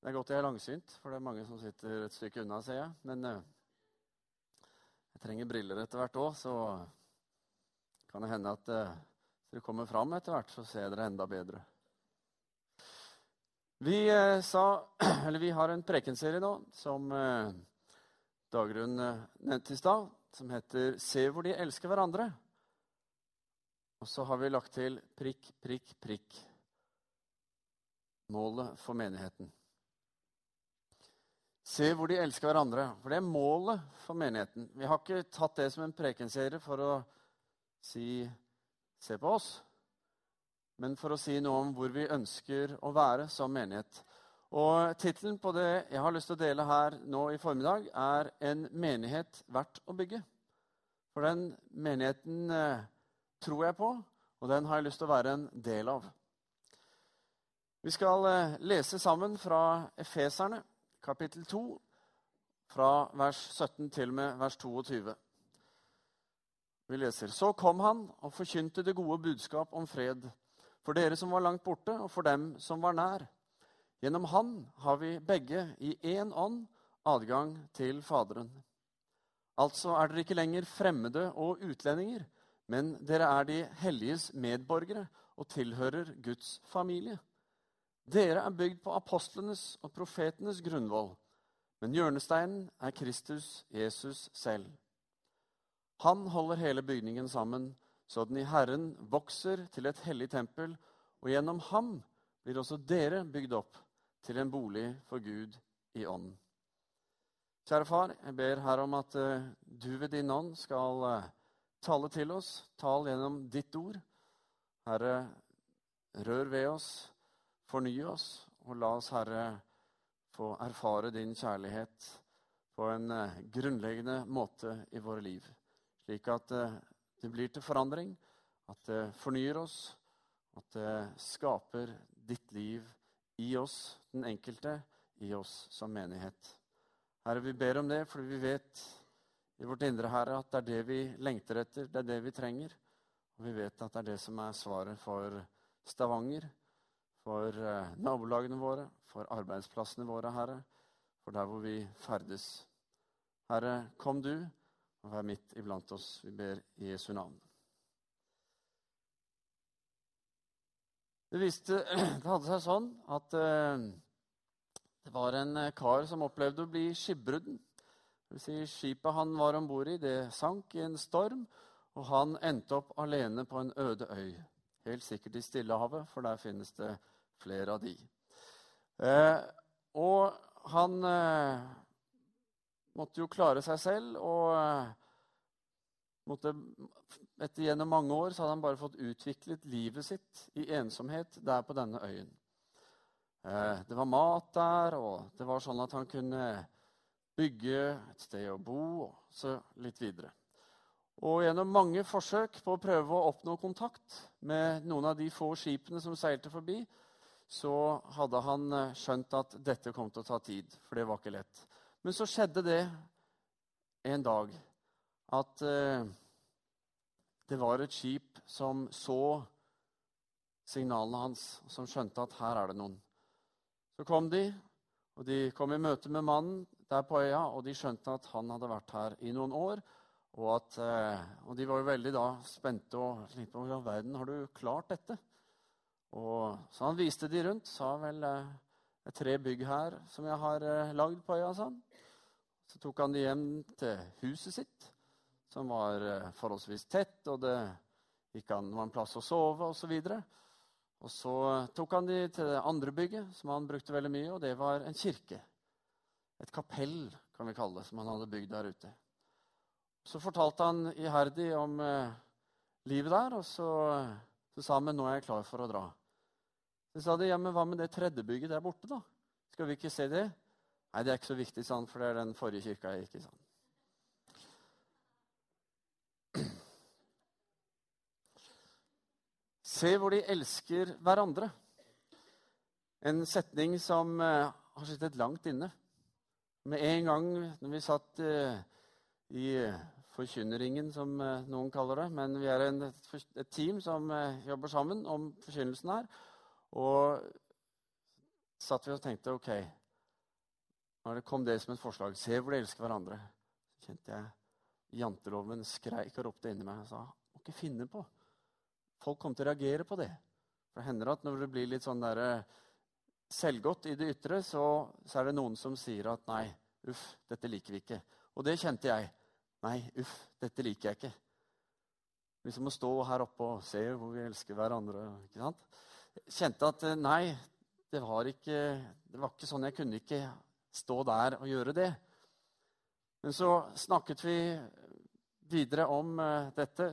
Det er godt jeg er langsynt, for det er mange som sitter et stykke unna, ser jeg. Men eh, jeg trenger briller etter hvert òg, så kan det hende at uh, dere kommer fram etter hvert, så ser dere enda bedre. Vi, eh, sa, vi har en prekenserie nå som Dagrun nevnte i stad, som heter 'Se hvor de elsker hverandre'. Og så har vi lagt til prikk, prikk, prikk. Målet for menigheten. Se hvor de elsker hverandre. For det er målet for menigheten. Vi har ikke tatt det som en prekenserie for å si 'se på oss', men for å si noe om hvor vi ønsker å være som menighet. Og Tittelen på det jeg har lyst til å dele her nå i formiddag, er 'En menighet verdt å bygge'. For den menigheten eh, tror jeg på, og den har jeg lyst til å være en del av. Vi skal eh, lese sammen fra Efeserne kapittel 2, fra vers 17 til og med vers 22. Vi leser Så kom han og forkynte det gode budskap om fred for dere som var langt borte, og for dem som var nær. Gjennom Han har vi begge i én ånd adgang til Faderen. Altså er dere ikke lenger fremmede og utlendinger, men dere er de helliges medborgere og tilhører Guds familie. Dere er bygd på apostlenes og profetenes grunnvoll, men hjørnesteinen er Kristus Jesus selv. Han holder hele bygningen sammen, så den i Herren vokser til et hellig tempel, og gjennom ham blir også dere bygd opp til en bolig for Gud i ånden. Kjære far, jeg ber her om at uh, du ved din ånd skal uh, tale til oss. Tal gjennom ditt ord. Herre, rør ved oss. Forny oss, og la oss, Herre, få erfare din kjærlighet på en eh, grunnleggende måte i våre liv. Slik at eh, det blir til forandring, at det fornyer oss, at det skaper ditt liv i oss, den enkelte, i oss som menighet. Herre, vi ber om det fordi vi vet i vårt indre Herre, at det er det vi lengter etter, det er det vi trenger. Og vi vet at det er det som er svaret for Stavanger, for eh, nabolagene våre, for arbeidsplassene våre, Herre, for der hvor vi ferdes. Herre, kom du og vær midt iblant oss. Vi ber i Jesu navn. Det, viste, det hadde seg sånn at eh, det var en eh, kar som opplevde å bli skipbrudden. Si, skipet han var om bord i, det sank i en storm, og han endte opp alene på en øde øy. Helt sikkert i Stillehavet, for der finnes det flere av de. Eh, og han eh, måtte jo klare seg selv, og eh, måtte, etter gjennom mange år så hadde han bare fått utviklet livet sitt i ensomhet der på denne øyen. Eh, det var mat der, og det var sånn at han kunne bygge et sted å bo, og så litt videre. Og gjennom mange forsøk på å prøve å oppnå kontakt med noen av de få skipene som seilte forbi, så hadde han eh, skjønt at dette kom til å ta tid, for det var ikke lett. Men så skjedde det en dag at eh, det var et skip som så signalene hans, som skjønte at her er det noen. Så kom de, og de kom i møte med mannen der på øya, og de skjønte at han hadde vært her i noen år og, at, eh, og, de var jo veldig da spente og tenkte på hvordan verden har du klart dette. Og, så han viste de rundt. Sa vel det eh, er tre bygg her som jeg har eh, lagd på øya. Sånn. Så tok han de hjem til huset sitt, som var forholdsvis tett, og det gikk an, var en plass å sove osv. Og, og så tok han de til det andre bygget, som han brukte veldig mye, og det var en kirke. Et kapell, kan vi kalle det, som han hadde bygd der ute. Så fortalte han iherdig om eh, livet der, og så, så sa han men nå er jeg klar for å dra. Så sa de ja, men hva med det tredje bygget der borte, da? Skal vi ikke se det? Nei, det er ikke så viktig, sånn, for det er den forrige kirka jeg gikk i. Sånn. Se hvor de elsker hverandre. En setning som uh, har sittet langt inne. Med en gang når vi satt uh, i forkynneringen, som eh, noen kaller det. Men vi er en, et team som eh, jobber sammen om forkynnelsen her. Og satt vi og tenkte OK, når det kom det som et forslag Se hvor de elsker hverandre. Så kjente jeg janteloven skreik og ropte inni meg og sa må ikke finne på. Folk kommer til å reagere på det. For det hender at når det blir litt sånn der, selvgodt i det ytre, så, så, er det noen som sier at nei, uff, dette liker vi ikke. Og det kjente jeg. Nei, uff, dette liker jeg ikke. Liksom må stå her oppe og se hvor vi elsker hverandre. ikke sant? Kjente at nei, det var, ikke, det var ikke sånn. Jeg kunne ikke stå der og gjøre det. Men så snakket vi videre om uh, dette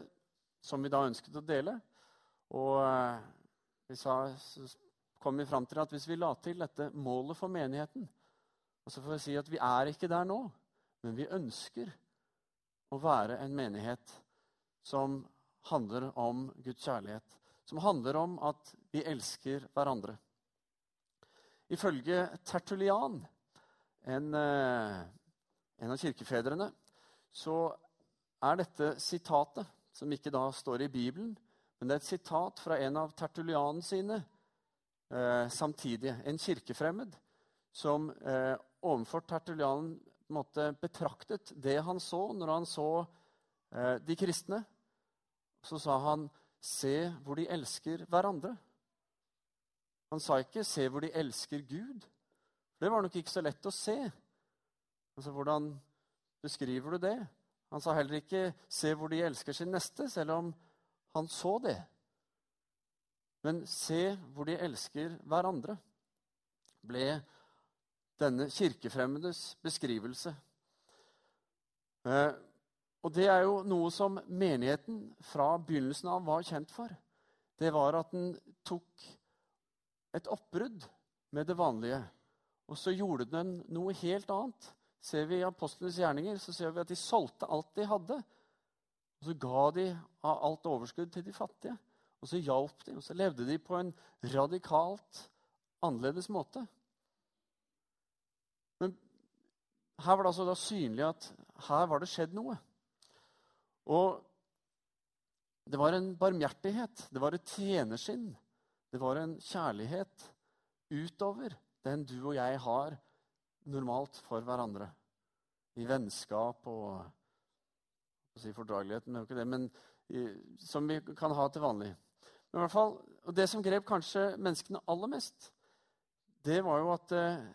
som vi da ønsket å dele. Og uh, vi sa, så kom vi fram til at hvis vi la til dette målet for menigheten og så får vi si at vi er ikke der nå, men vi ønsker å være en menighet som handler om Guds kjærlighet. Som handler om at vi elsker hverandre. Ifølge Tertulian, en, eh, en av kirkefedrene, så er dette sitatet, som ikke da står i Bibelen, men det er et sitat fra en av Tertulian sine eh, samtidige. En kirkefremmed som eh, overfor Tertulian måtte betraktet det han så når han så eh, de kristne. Så sa han, 'Se hvor de elsker hverandre'. Han sa ikke 'se hvor de elsker Gud'. Det var nok ikke så lett å se. Altså, Hvordan beskriver du det? Han sa heller ikke 'se hvor de elsker sin neste', selv om han så det. Men 'se hvor de elsker hverandre' ble denne kirkefremmedes beskrivelse. Eh, og det er jo noe som menigheten fra begynnelsen av var kjent for. Det var at den tok et oppbrudd med det vanlige. Og så gjorde den noe helt annet. Ser vi i apostlenes gjerninger, så ser vi at de solgte alt de hadde. Og så ga de av alt overskudd til de fattige. Og så hjalp de, og så levde de på en radikalt annerledes måte. Men her var det altså synlig at her var det skjedd noe. Og det var en barmhjertighet, det var et tjenersinn. Det var en kjærlighet utover den du og jeg har normalt for hverandre. I vennskap og si fordragelighet, men ikke det, men i, som vi kan ha til vanlig. Men i hvert fall, og Det som grep kanskje menneskene aller mest, det var jo at eh,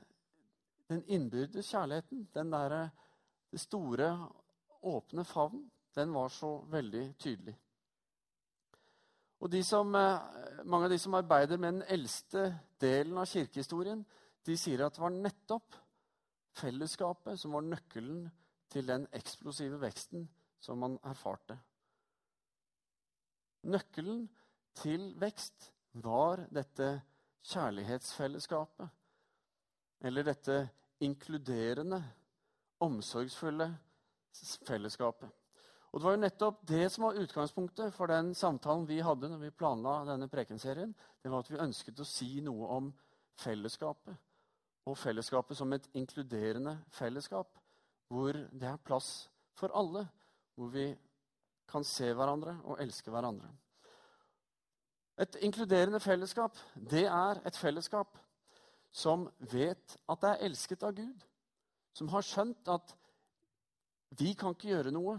den innbyrdes kjærligheten, den derre store, åpne favn, den var så veldig tydelig. Og som, eh, Mange av de som arbeider med den eldste delen av kirkehistorien, de sier at det var nettopp fellesskapet som var nøkkelen til den eksplosive veksten som man erfarte. Nøkkelen til vekst var dette kjærlighetsfellesskapet. Eller dette inkluderende, omsorgsfulle fellesskapet. Og Det var jo nettopp det som var utgangspunktet for den samtalen vi hadde når vi planla denne prekenserien. Det var at vi ønsket å si noe om fellesskapet. Og fellesskapet som et inkluderende fellesskap, hvor det er plass for alle. Hvor vi kan se hverandre og elske hverandre. Et inkluderende fellesskap, det er et fellesskap som vet at det er elsket av Gud. Som har skjønt at vi kan ikke gjøre noe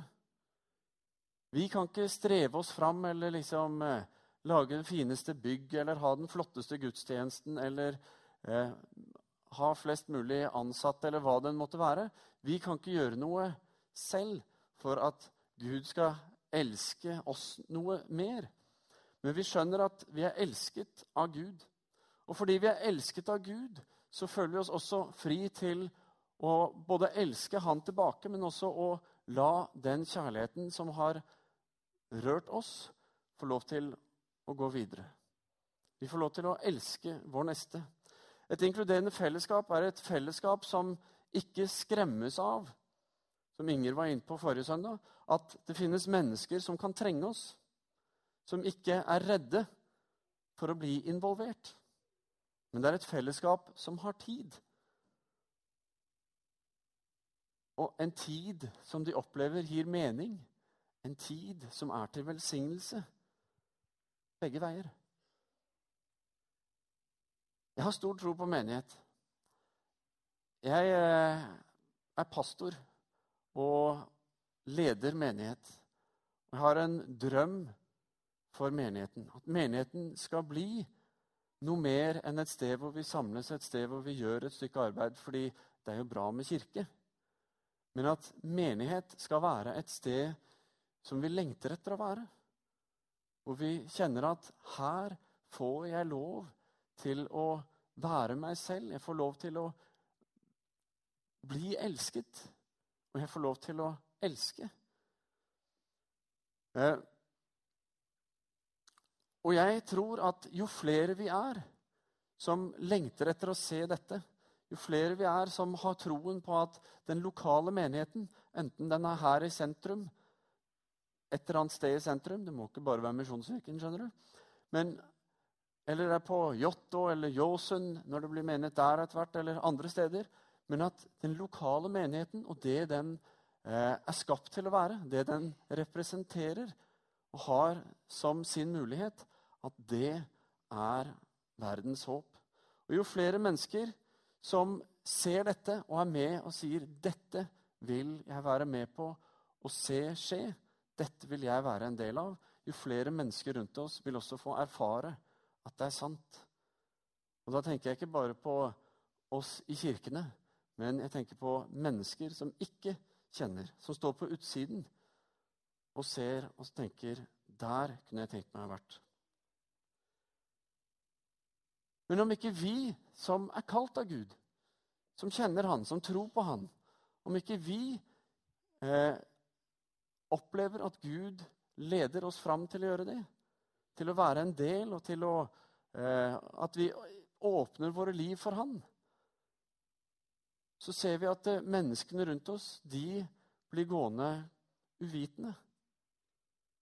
vi kan ikke streve oss fram eller liksom eh, lage det fineste bygg eller ha den flotteste gudstjenesten eller eh, ha flest mulig ansatte eller hva det måtte være. Vi kan ikke gjøre noe selv for at Gud skal elske oss noe mer. Men vi skjønner at vi er elsket av Gud. Og fordi vi er elsket av Gud, så føler vi oss også fri til å både elske Han tilbake, men også å la den kjærligheten som har rørt oss, få lov til å gå videre. Vi får lov til å elske vår neste. Et inkluderende fellesskap er et fellesskap som ikke skremmes av, som Inger var inne på forrige søndag, at det finnes mennesker som kan trenge oss, som ikke er redde for å bli involvert. Men det er et fellesskap som har tid. Og en tid som de opplever gir mening en tid som er til velsignelse. Begge veier. Jeg har stor tro på menighet. Jeg eh, er pastor og leder menighet. Jeg har en drøm for menigheten. At menigheten skal bli noe mer enn et sted hvor vi samles, et sted hvor vi gjør et stykke arbeid. Fordi det er jo bra med kirke. Men at menighet skal være et sted som vi lengter etter å være. Hvor vi kjenner at her får jeg lov til å være meg selv. Jeg får lov til å bli elsket. Og jeg får lov til å elske. Eh, og jeg tror at jo flere vi er som lengter etter å se dette, jo flere vi er som har troen på at den lokale menigheten, enten den er her i sentrum, et eller annet sted i sentrum Det må ikke bare være Misjonskirken, skjønner du. Men, eller er på Jåttå eller Ljåsund, når det blir menighet der etter hvert, eller andre steder. Men at den lokale menigheten og det den eh, er skapt til å være, det den representerer og har som sin mulighet, at det er verdens håp. Og Jo flere mennesker som ser dette og er med og sier 'Dette vil jeg være med på å se skje', 'Dette vil jeg være en del av', jo flere mennesker rundt oss vil også få erfare at det er sant. Og Da tenker jeg ikke bare på oss i kirkene, men jeg tenker på mennesker som ikke kjenner, som står på utsiden og ser og tenker 'Der kunne jeg tenkt meg å ha vært'. Men om ikke vi som er kalt av Gud, som kjenner Han, som tror på Han, om ikke vi eh, opplever at Gud leder oss fram til å gjøre det, til å være en del, og til å, eh, at vi åpner våre liv for Han, så ser vi at eh, menneskene rundt oss de blir gående uvitende.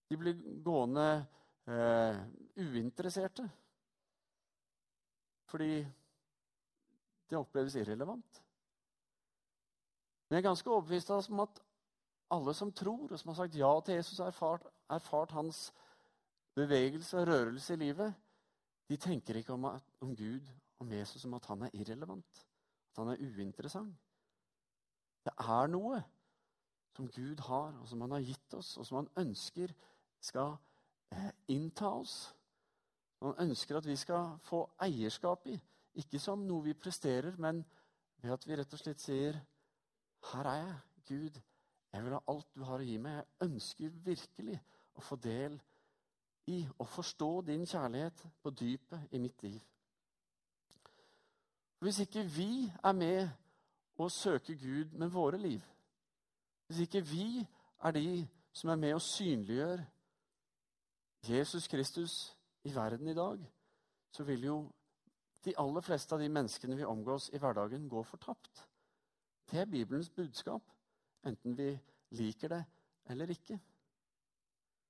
De blir gående eh, uinteresserte. Fordi det oppleves irrelevant. Men jeg er ganske overbevist om at alle som tror, og som har sagt ja til Jesus og erfart, erfart hans bevegelse og rørelse i livet, de tenker ikke om, om Gud, om Jesus, som at han er irrelevant. At han er uinteressant. Det er noe som Gud har, og som han har gitt oss, og som han ønsker skal eh, innta oss. Han ønsker at vi skal få eierskap i. Ikke som noe vi presterer, men ved at vi rett og slett sier Her er jeg, Gud. Jeg vil ha alt du har å gi meg. Jeg ønsker virkelig å få del i og forstå din kjærlighet på dypet i mitt liv. Hvis ikke vi er med og søker Gud med våre liv, hvis ikke vi er de som er med og synliggjør Jesus Kristus i verden i dag, så vil jo de aller fleste av de menneskene vi omgås i hverdagen, gå fortapt. Det er Bibelens budskap, enten vi liker det eller ikke.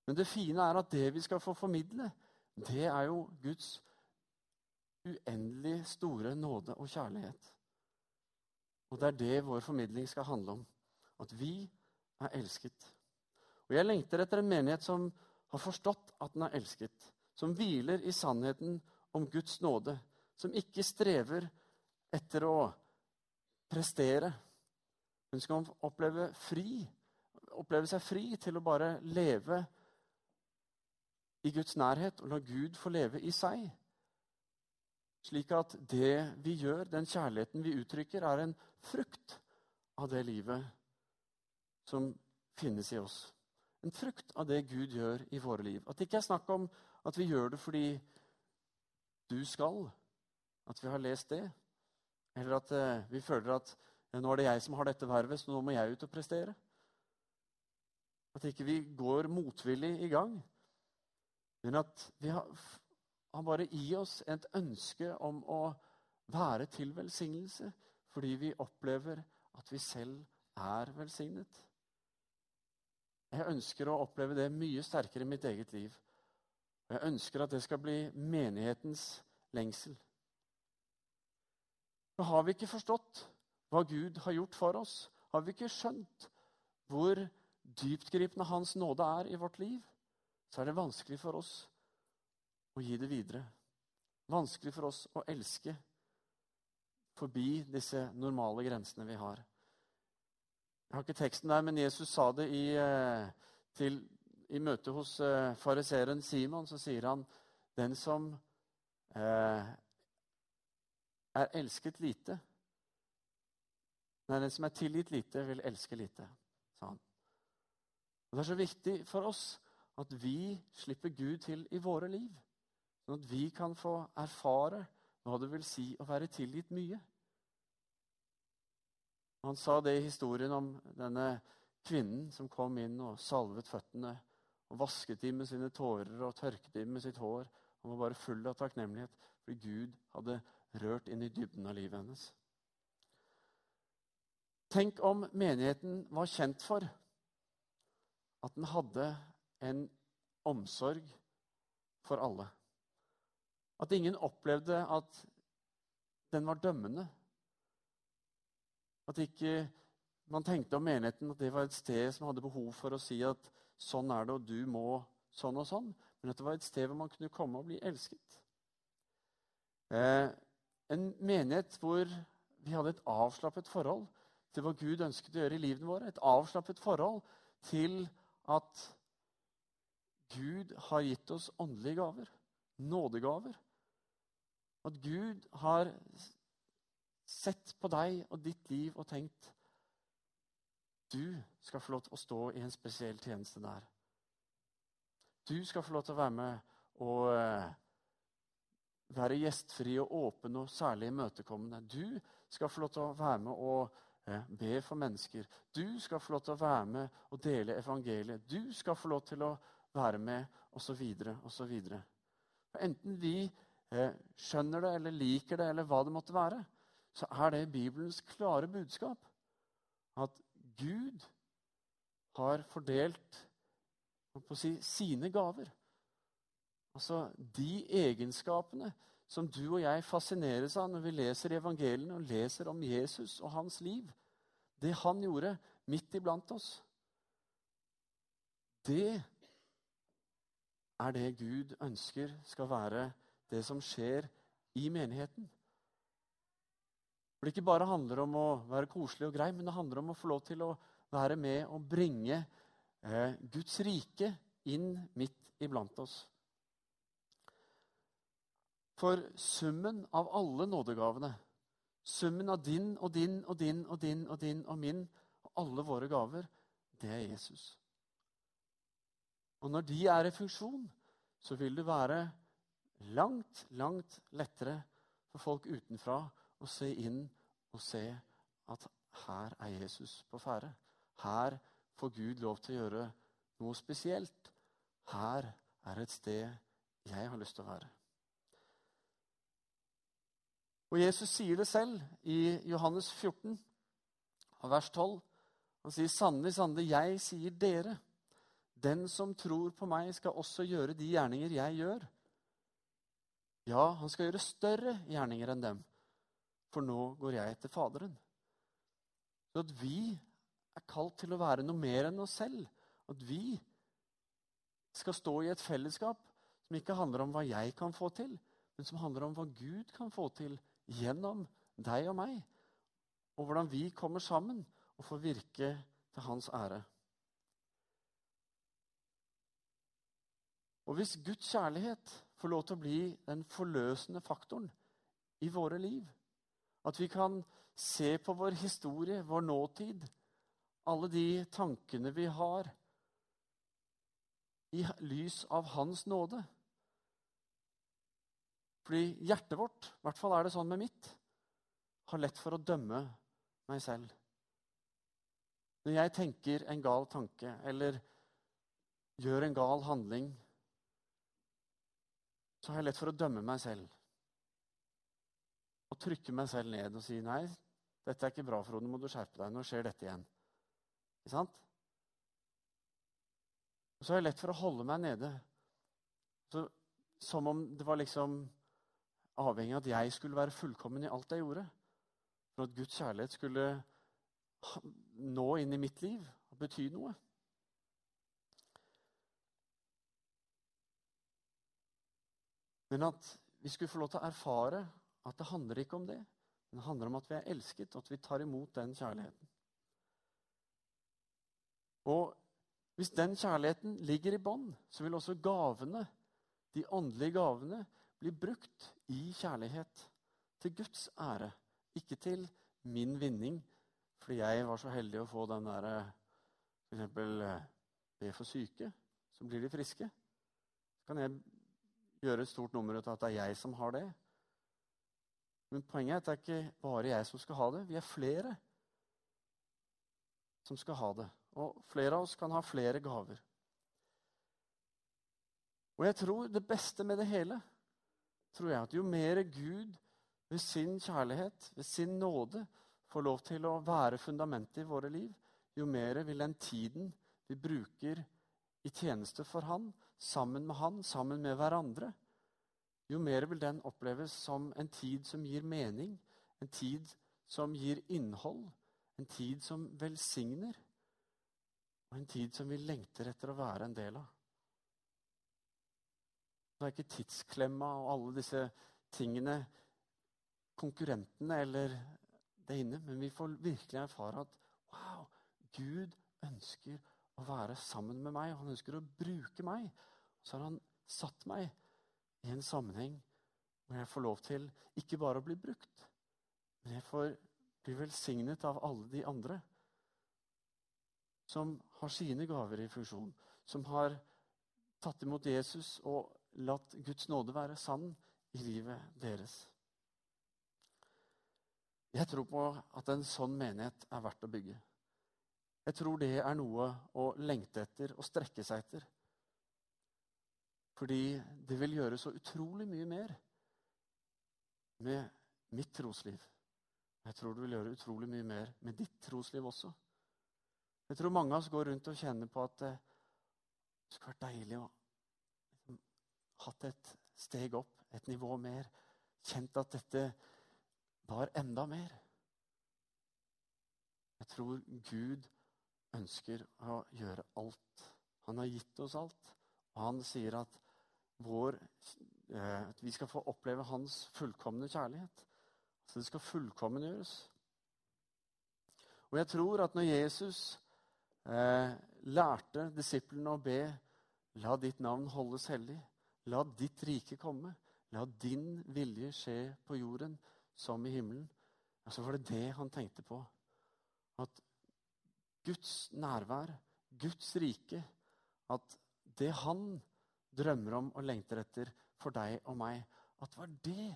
Men det fine er at det vi skal få formidle, det er jo Guds uendelig store nåde og kjærlighet. Og det er det vår formidling skal handle om. At vi er elsket. Og jeg lengter etter en menighet som har forstått at den er elsket som hviler i sannheten om Guds nåde, som ikke strever etter å prestere, Hun skal oppleve, fri, oppleve seg fri til å bare leve i Guds nærhet og la Gud få leve i seg. Slik at det vi gjør, den kjærligheten vi uttrykker, er en frukt av det livet som finnes i oss. En frukt av det Gud gjør i våre liv. At det ikke er snakk om at vi gjør det fordi du skal. At vi har lest det. Eller at eh, vi føler at ja, nå er det jeg som har dette vervet, så nå må jeg ut og prestere. At ikke vi går motvillig i gang. Men at vi har, har bare i oss et ønske om å være til velsignelse fordi vi opplever at vi selv er velsignet. Jeg ønsker å oppleve det mye sterkere i mitt eget liv. Og jeg ønsker at det skal bli menighetens lengsel. Men har vi ikke forstått hva Gud har gjort for oss, har vi ikke skjønt hvor dyptgripende Hans nåde er i vårt liv, så er det vanskelig for oss å gi det videre. Vanskelig for oss å elske forbi disse normale grensene vi har. Jeg har ikke teksten der, men Jesus sa det i, eh, til, i møte hos eh, fariseeren Simon. Så sier han den som eh, er elsket lite Nei, den som er tilgitt lite, vil elske lite, sa han. Og Det er så viktig for oss at vi slipper Gud til i våre liv. Sånn at vi kan få erfare hva det vil si å være tilgitt mye. Han sa det i historien om denne kvinnen som kom inn og salvet føttene og vasket dem med sine tårer og tørket dem med sitt hår. Han var bare full av takknemlighet fordi Gud hadde rørt inn i dybden av livet hennes. Tenk om menigheten var kjent for at den hadde en omsorg for alle. At ingen opplevde at den var dømmende. At ikke man tenkte om menigheten at det var et sted som hadde behov for å si at sånn er det, og du må sånn og sånn. Men at det var et sted hvor man kunne komme og bli elsket. Eh, en menighet hvor vi hadde et avslappet forhold til hva Gud ønsket å gjøre i livene våre. Et avslappet forhold til at Gud har gitt oss åndelige gaver, nådegaver. At Gud har sett på deg og ditt liv og tenkt du skal få lov til å stå i en spesiell tjeneste der. Du skal få lov til å være med og eh, være gjestfri og åpen og særlig imøtekommende. Du skal få lov til å være med og eh, be for mennesker. Du skal få lov til å være med og dele evangeliet. Du skal få lov til å være med, osv., osv. Enten vi eh, skjønner det eller liker det, eller hva det måtte være, så er det Bibelens klare budskap at Gud har fordelt si, sine gaver. Altså de egenskapene som du og jeg fascineres av når vi leser evangeliene og leser om Jesus og hans liv. Det han gjorde midt iblant oss. Det er det Gud ønsker skal være det som skjer i menigheten. For det ikke bare handler om å være koselig og grei, men det handler om å få lov til å være med og bringe eh, Guds rike inn midt iblant oss. For summen av alle nådegavene, summen av din og din og din og din og din og min og alle våre gaver, det er Jesus. Og når de er i funksjon, så vil det være langt, langt lettere for folk utenfra å se inn og se at her er Jesus på ferde. Her får Gud lov til å gjøre noe spesielt. Her er et sted jeg har lyst til å være. Og Jesus sier det selv i Johannes 14, vers 12. Han sier, 'Sannelig, sannelig, jeg sier dere:" Den som tror på meg, skal også gjøre de gjerninger jeg gjør. Ja, han skal gjøre større gjerninger enn dem, for nå går jeg etter Faderen. Så at vi er kalt til å være noe mer enn oss selv. At vi skal stå i et fellesskap som ikke handler om hva jeg kan få til, men som handler om hva Gud kan få til gjennom deg og meg. Og hvordan vi kommer sammen og får virke til hans ære. Og hvis Guds kjærlighet får lov til å bli den forløsende faktoren i våre liv, at vi kan se på vår historie, vår nåtid, alle de tankene vi har, i lys av Hans nåde Fordi hjertet vårt, i hvert fall er det sånn med mitt, har lett for å dømme meg selv. Når jeg tenker en gal tanke eller gjør en gal handling så har jeg lett for å dømme meg selv. Og trykke meg selv ned og si 'Nei, dette er ikke bra, Frode. Må du skjerpe deg. Nå skjer dette igjen.' Ikke sant? Og så er det lett for å holde meg nede. Så, som om det var liksom avhengig av at jeg skulle være fullkommen i alt jeg gjorde. For at Guds kjærlighet skulle nå inn i mitt liv og bety noe. Men at vi skulle få lov til å erfare at det handler ikke om det. Men det handler om at vi er elsket, og at vi tar imot den kjærligheten. Og hvis den kjærligheten ligger i bånd, så vil også gavene, de åndelige gavene, bli brukt i kjærlighet. Til Guds ære, ikke til min vinning, fordi jeg var så heldig å få den derre F.eks. Be for syke, så blir de friske. Så kan jeg gjøre et stort nummer ut av at det er jeg som har det. Men poenget er at det er ikke bare jeg som skal ha det. Vi er flere som skal ha det. Og flere av oss kan ha flere gaver. Og jeg tror det beste med det hele tror jeg at jo mer Gud ved sin kjærlighet, ved sin nåde, får lov til å være fundamentet i våre liv, jo mer vil den tiden vi bruker i tjeneste for Han, sammen med Han, sammen med hverandre, jo mer vil den oppleves som en tid som gir mening, en tid som gir innhold, en tid som velsigner, og en tid som vi lengter etter å være en del av. Da er ikke tidsklemma og alle disse tingene konkurrentene eller det inne, men vi får virkelig erfare at wow, Gud ønsker å være sammen med meg. Han ønsker å bruke meg. Så har han satt meg i en sammenheng hvor jeg får lov til ikke bare å bli brukt, men jeg får bli velsignet av alle de andre som har sine gaver i funksjon, som har tatt imot Jesus og latt Guds nåde være sann i livet deres. Jeg tror på at en sånn menighet er verdt å bygge. Jeg tror det er noe å lengte etter og strekke seg etter. Fordi det vil gjøre så utrolig mye mer med mitt trosliv. Jeg tror det vil gjøre utrolig mye mer med ditt trosliv også. Jeg tror mange av oss går rundt og kjenner på at det skulle vært deilig å liksom, hatt et steg opp, et nivå mer. Kjent at dette var enda mer. Jeg tror Gud ønsker å gjøre alt. Han har gitt oss alt. Og han sier at vår, eh, at vi skal få oppleve hans fullkomne kjærlighet. Så det skal fullkommengjøres. Og jeg tror at når Jesus eh, lærte disiplene å be La ditt navn holdes hellig. La ditt rike komme. La din vilje skje på jorden som i himmelen. Ja, så var det det han tenkte på. At Guds nærvær, Guds rike, at det han drømmer om og lengter etter for deg og meg. At det var det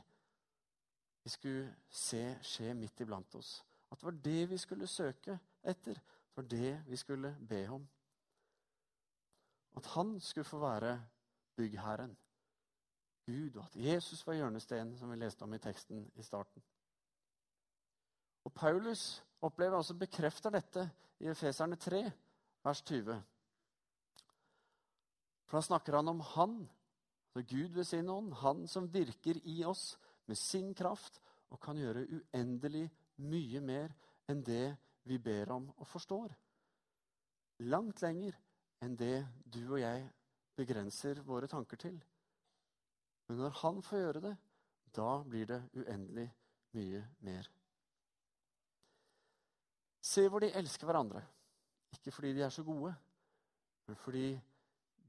vi skulle se skje midt iblant oss. At det var det vi skulle søke etter. Det var det vi skulle be om. At han skulle få være byggherren. Gud, og at Jesus var hjørnesteinen, som vi leste om i teksten i starten. Og Paulus opplever altså bekrefter dette i Efeserne 3, vers 20. For da snakker han om Han, så Gud ved sin ånd, Han som virker i oss med sin kraft og kan gjøre uendelig mye mer enn det vi ber om og forstår. Langt lenger enn det du og jeg begrenser våre tanker til. Men når han får gjøre det, da blir det uendelig mye mer. Se hvor de elsker hverandre. Ikke fordi de er så gode, men fordi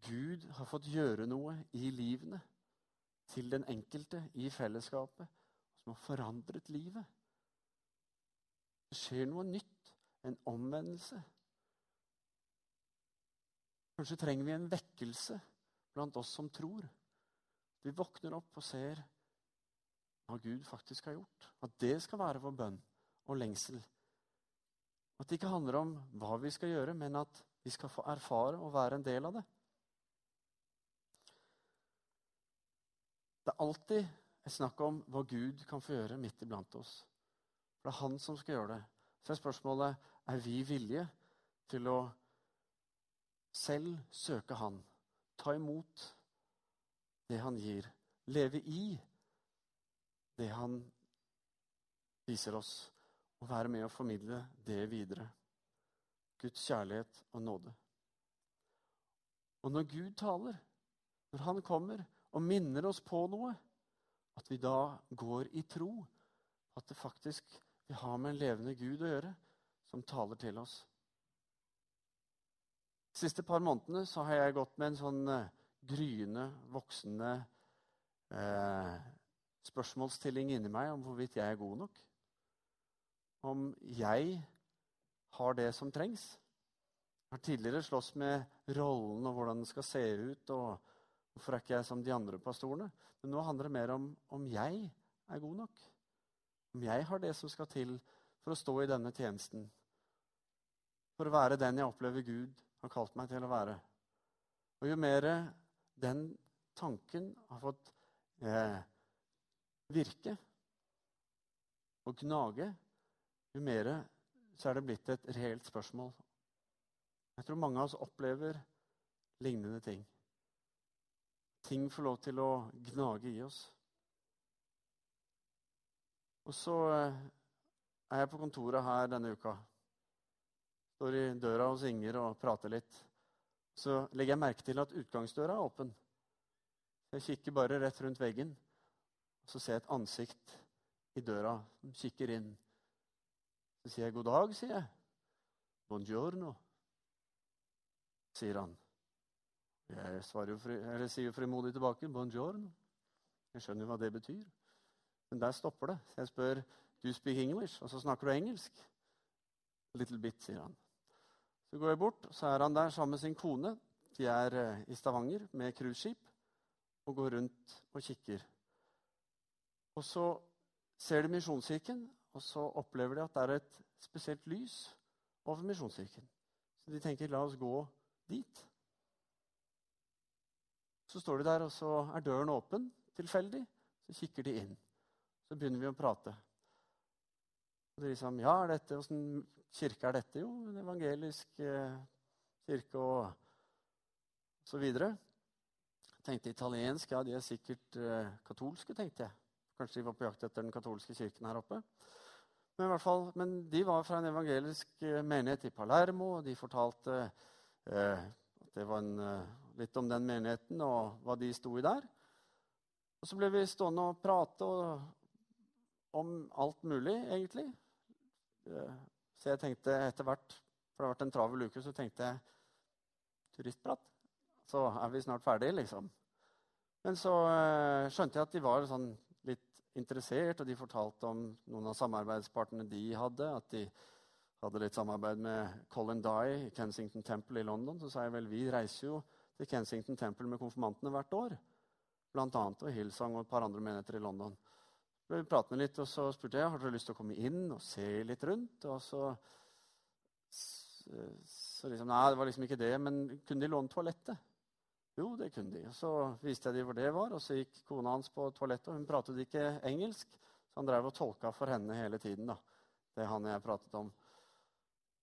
Gud har fått gjøre noe i livene til den enkelte i fellesskapet som har forandret livet. Det skjer noe nytt, en omvendelse. Kanskje trenger vi en vekkelse blant oss som tror. Vi våkner opp og ser hva Gud faktisk har gjort. At det skal være vår bønn og lengsel. At det ikke handler om hva vi skal gjøre, men at vi skal få erfare og være en del av det. Det er alltid et snakk om hva Gud kan få gjøre midt iblant oss. For det er han som skal gjøre det. Så er spørsmålet er vi villige til å selv søke Han, ta imot det Han gir, leve i det Han viser oss, og være med å formidle det videre. Guds kjærlighet og nåde. Og når Gud taler, når Han kommer, og minner oss på noe, at vi da går i tro at det faktisk vi har med en levende Gud å gjøre, som taler til oss. De siste par månedene så har jeg gått med en sånn uh, gryende, voksende eh, spørsmålsstilling inni meg om hvorvidt jeg er god nok. Om jeg har det som trengs. Jeg har tidligere slåss med rollen og hvordan den skal se ut. og Hvorfor er ikke jeg som de andre pastorene? Men nå handler det mer om om jeg er god nok. Om jeg har det som skal til for å stå i denne tjenesten. For å være den jeg opplever Gud har kalt meg til å være. Og jo mer den tanken har fått eh, virke og gnage, jo mer så er det blitt et reelt spørsmål. Jeg tror mange av oss opplever lignende ting ting får lov til å gnage i oss. Og så eh, er jeg på kontoret her denne uka. Står i døra hos Inger og prater litt. Så legger jeg merke til at utgangsdøra er åpen. Jeg kikker bare rett rundt veggen, og så ser jeg et ansikt i døra som kikker inn. Så sier jeg 'god dag', sier jeg. 'Buongiorno', sier han. Jeg fri, sier frimodig tilbake 'buongiorno'. Jeg skjønner jo hva det betyr. Men der stopper det. Så jeg spør 'do you speak English?' Og så snakker du engelsk. 'Little bit', sier han. Så går jeg bort, så er han der sammen med sin kone. De er eh, i Stavanger med cruiseskip og går rundt og kikker. Og så ser de Misjonskirken, og så opplever de at det er et spesielt lys over Misjonskirken. Så de tenker 'la oss gå dit'. Så står de der, og så er døren åpen tilfeldig. Så kikker de inn. Så begynner vi å prate. Og de liksom, ja, dette, Åssen kirke er dette? Jo, en evangelisk eh, kirke og så videre. Jeg tenkte italiensk. Ja, de er sikkert eh, katolske, tenkte jeg. Kanskje de var på jakt etter den katolske kirken her oppe. Men, i hvert fall, men de var fra en evangelisk eh, menighet i Palermo, og de fortalte eh, at det var en eh, litt om den menigheten og hva de sto i der. Og så ble vi stående og prate om alt mulig, egentlig. Eh, så jeg tenkte etter hvert, for det har vært en travel uke, så tenkte jeg turistprat. Så er vi snart ferdige, liksom. Men så øh, skjønte jeg at de var sånn litt interessert, og de fortalte om noen av samarbeidspartnerne de hadde. At de hadde litt samarbeid med Colin Dye i Kensington Temple i London. Så sa jeg vel, vi reiser jo til Kensington Temple med konfirmantene hvert år. Blant annet, og Hillsong og et par andre menigheter i London. Vi pratet litt, og så spurte jeg har dere lyst til å komme inn og se litt rundt. Og så, så liksom, Nei, det var liksom ikke det. Men kunne de låne toalettet? Jo, det kunne de. Og så viste jeg dem hvor det var, og så gikk kona hans på toalettet. og Hun pratet ikke engelsk, så han drev og tolka for henne hele tiden. da, Det han og jeg pratet om.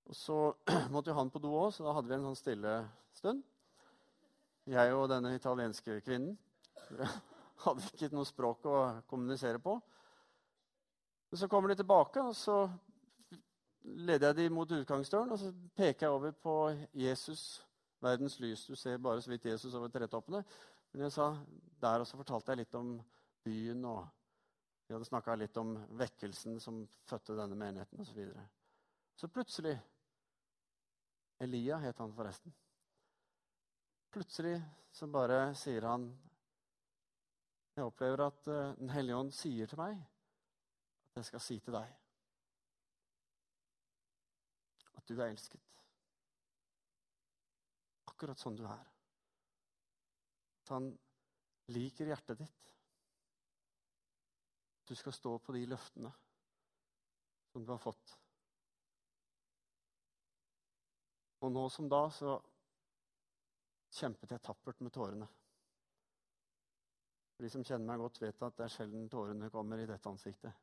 Og Så måtte jo han på do òg, så da hadde vi en sånn stille stund jeg og denne italienske kvinnen. Hadde ikke noe språk å kommunisere på. Men så kommer de tilbake, og så leder jeg dem mot utgangsdøren. Og så peker jeg over på Jesus, verdens lys. Du ser bare så vidt Jesus over tretoppene. Men jeg sa, der også fortalte jeg litt om byen, og vi hadde snakka litt om vekkelsen som fødte denne menigheten osv. Så, videre. så plutselig Elia het han forresten. Plutselig så bare sier han Jeg opplever at uh, Den hellige ånd sier til meg at jeg skal si til deg at du er elsket. Akkurat sånn du er. At han liker hjertet ditt. Du skal stå på de løftene som du har fått. Og nå som da så kjempet jeg tappert med tårene. De som kjenner meg godt, vet at det er sjelden tårene kommer i dette ansiktet.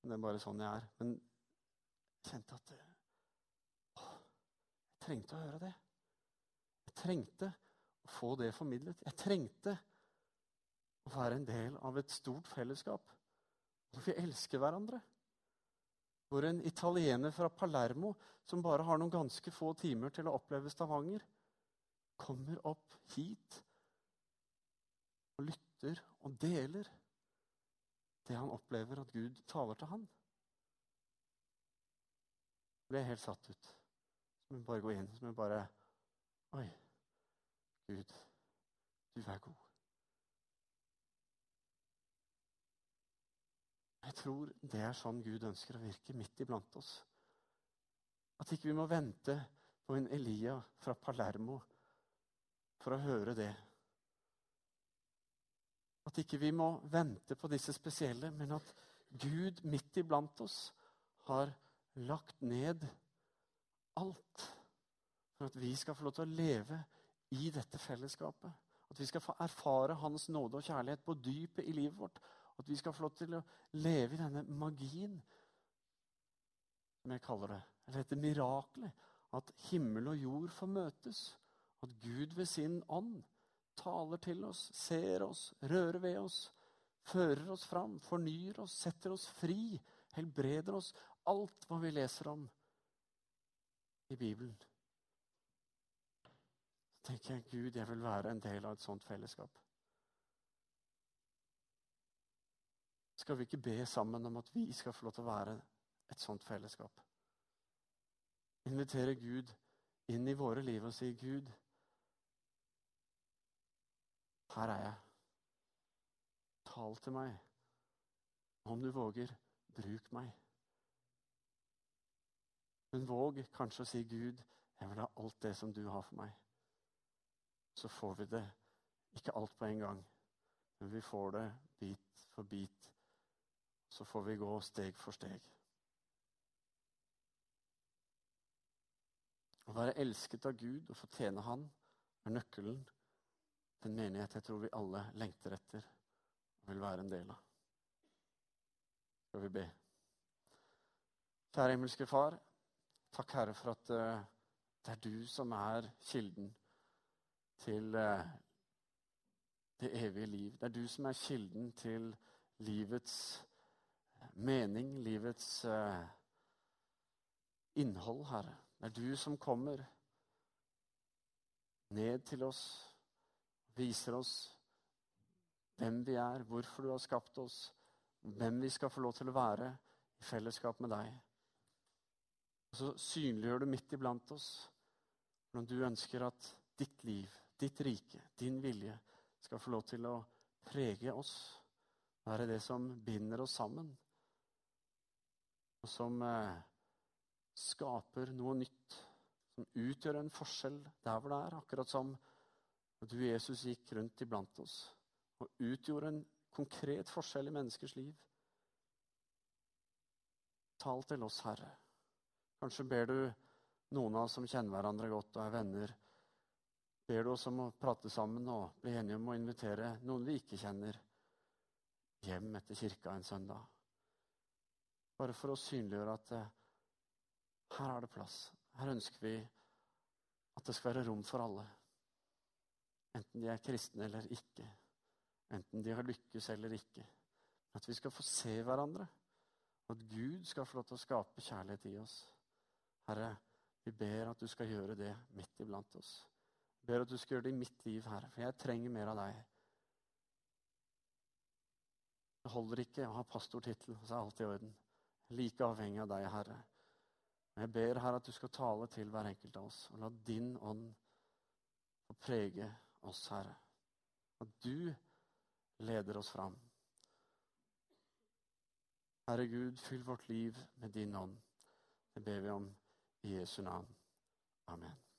Men det er bare sånn jeg er. Men jeg kjente at å, Jeg trengte å høre det. Jeg trengte å få det formidlet. Jeg trengte å være en del av et stort fellesskap hvor vi elsker hverandre. Hvor en italiener fra Palermo, som bare har noen ganske få timer til å oppleve Stavanger, kommer opp hit og lytter og deler. det han opplever at Gud taler til han. Jeg ble helt satt ut. Så må vi bare gå inn. Så må vi bare Oi, Gud, du er god. Jeg tror det er sånn Gud ønsker å virke midt iblant oss. At ikke vi må vente på en Elia fra Palermo for å høre det. At ikke vi må vente på disse spesielle, men at Gud midt iblant oss har lagt ned alt for at vi skal få lov til å leve i dette fellesskapet. At vi skal få erfare Hans nåde og kjærlighet på dypet i livet vårt. At vi skal få lov til å leve i denne magien, som jeg kaller det. Eller dette miraklet. At himmel og jord får møtes. At Gud ved sin ånd taler til oss, ser oss, rører ved oss, fører oss fram, fornyer oss, setter oss fri, helbreder oss. Alt hva vi leser om i Bibelen. Så tenker jeg Gud, jeg vil være en del av et sånt fellesskap. Skal vi ikke be sammen om at vi skal få lov til å være et sånt fellesskap? Invitere Gud inn i våre liv og si, 'Gud, her er jeg. Tal til meg. Om du våger, bruk meg.' Men våg kanskje å si, 'Gud, jeg vil ha alt det som du har for meg.' Så får vi det. Ikke alt på en gang, men vi får det bit for bit så får vi gå steg for steg. Å være elsket av Gud og få tjene Han er nøkkelen en menighet jeg tror vi alle lengter etter og vil være en del av. Skal vi be? Kjære himmelske Far. Takk, Herre, for at uh, det er du som er kilden til uh, det evige liv. Det er du som er kilden til livets mening, livets innhold, Herre. Det er du som kommer ned til oss, viser oss hvem vi er, hvorfor du har skapt oss, hvem vi skal få lov til å være i fellesskap med deg. Og så synliggjør du midt iblant oss hvordan du ønsker at ditt liv, ditt rike, din vilje skal få lov til å prege oss, være det som binder oss sammen og som eh, skaper noe nytt. Som utgjør en forskjell der hvor det er. Akkurat som du, Jesus, gikk rundt iblant oss og utgjorde en konkret forskjell i menneskers liv. Tal til oss, Herre. Kanskje ber du noen av oss som kjenner hverandre godt og er venner, ber du oss om å prate sammen og bli enige om å invitere noen vi ikke kjenner, hjem etter kirka en søndag. Bare for å synliggjøre at eh, her er det plass. Her ønsker vi at det skal være rom for alle. Enten de er kristne eller ikke. Enten de har lykkes eller ikke. At vi skal få se hverandre. Og at Gud skal få lov til å skape kjærlighet i oss. Herre, vi ber at du skal gjøre det midt iblant oss. Jeg ber at du skal gjøre det i mitt liv, Herre, for jeg trenger mer av deg. Det holder ikke å ha pastortittel, så er alt i orden like avhengig av deg, Herre. Men jeg ber, Herre, at du skal tale til hver enkelt av oss, og la din ånd få prege oss, Herre. At du leder oss fram. Herre Gud, fyll vårt liv med din ånd. Det ber vi om i Jesu navn. Amen.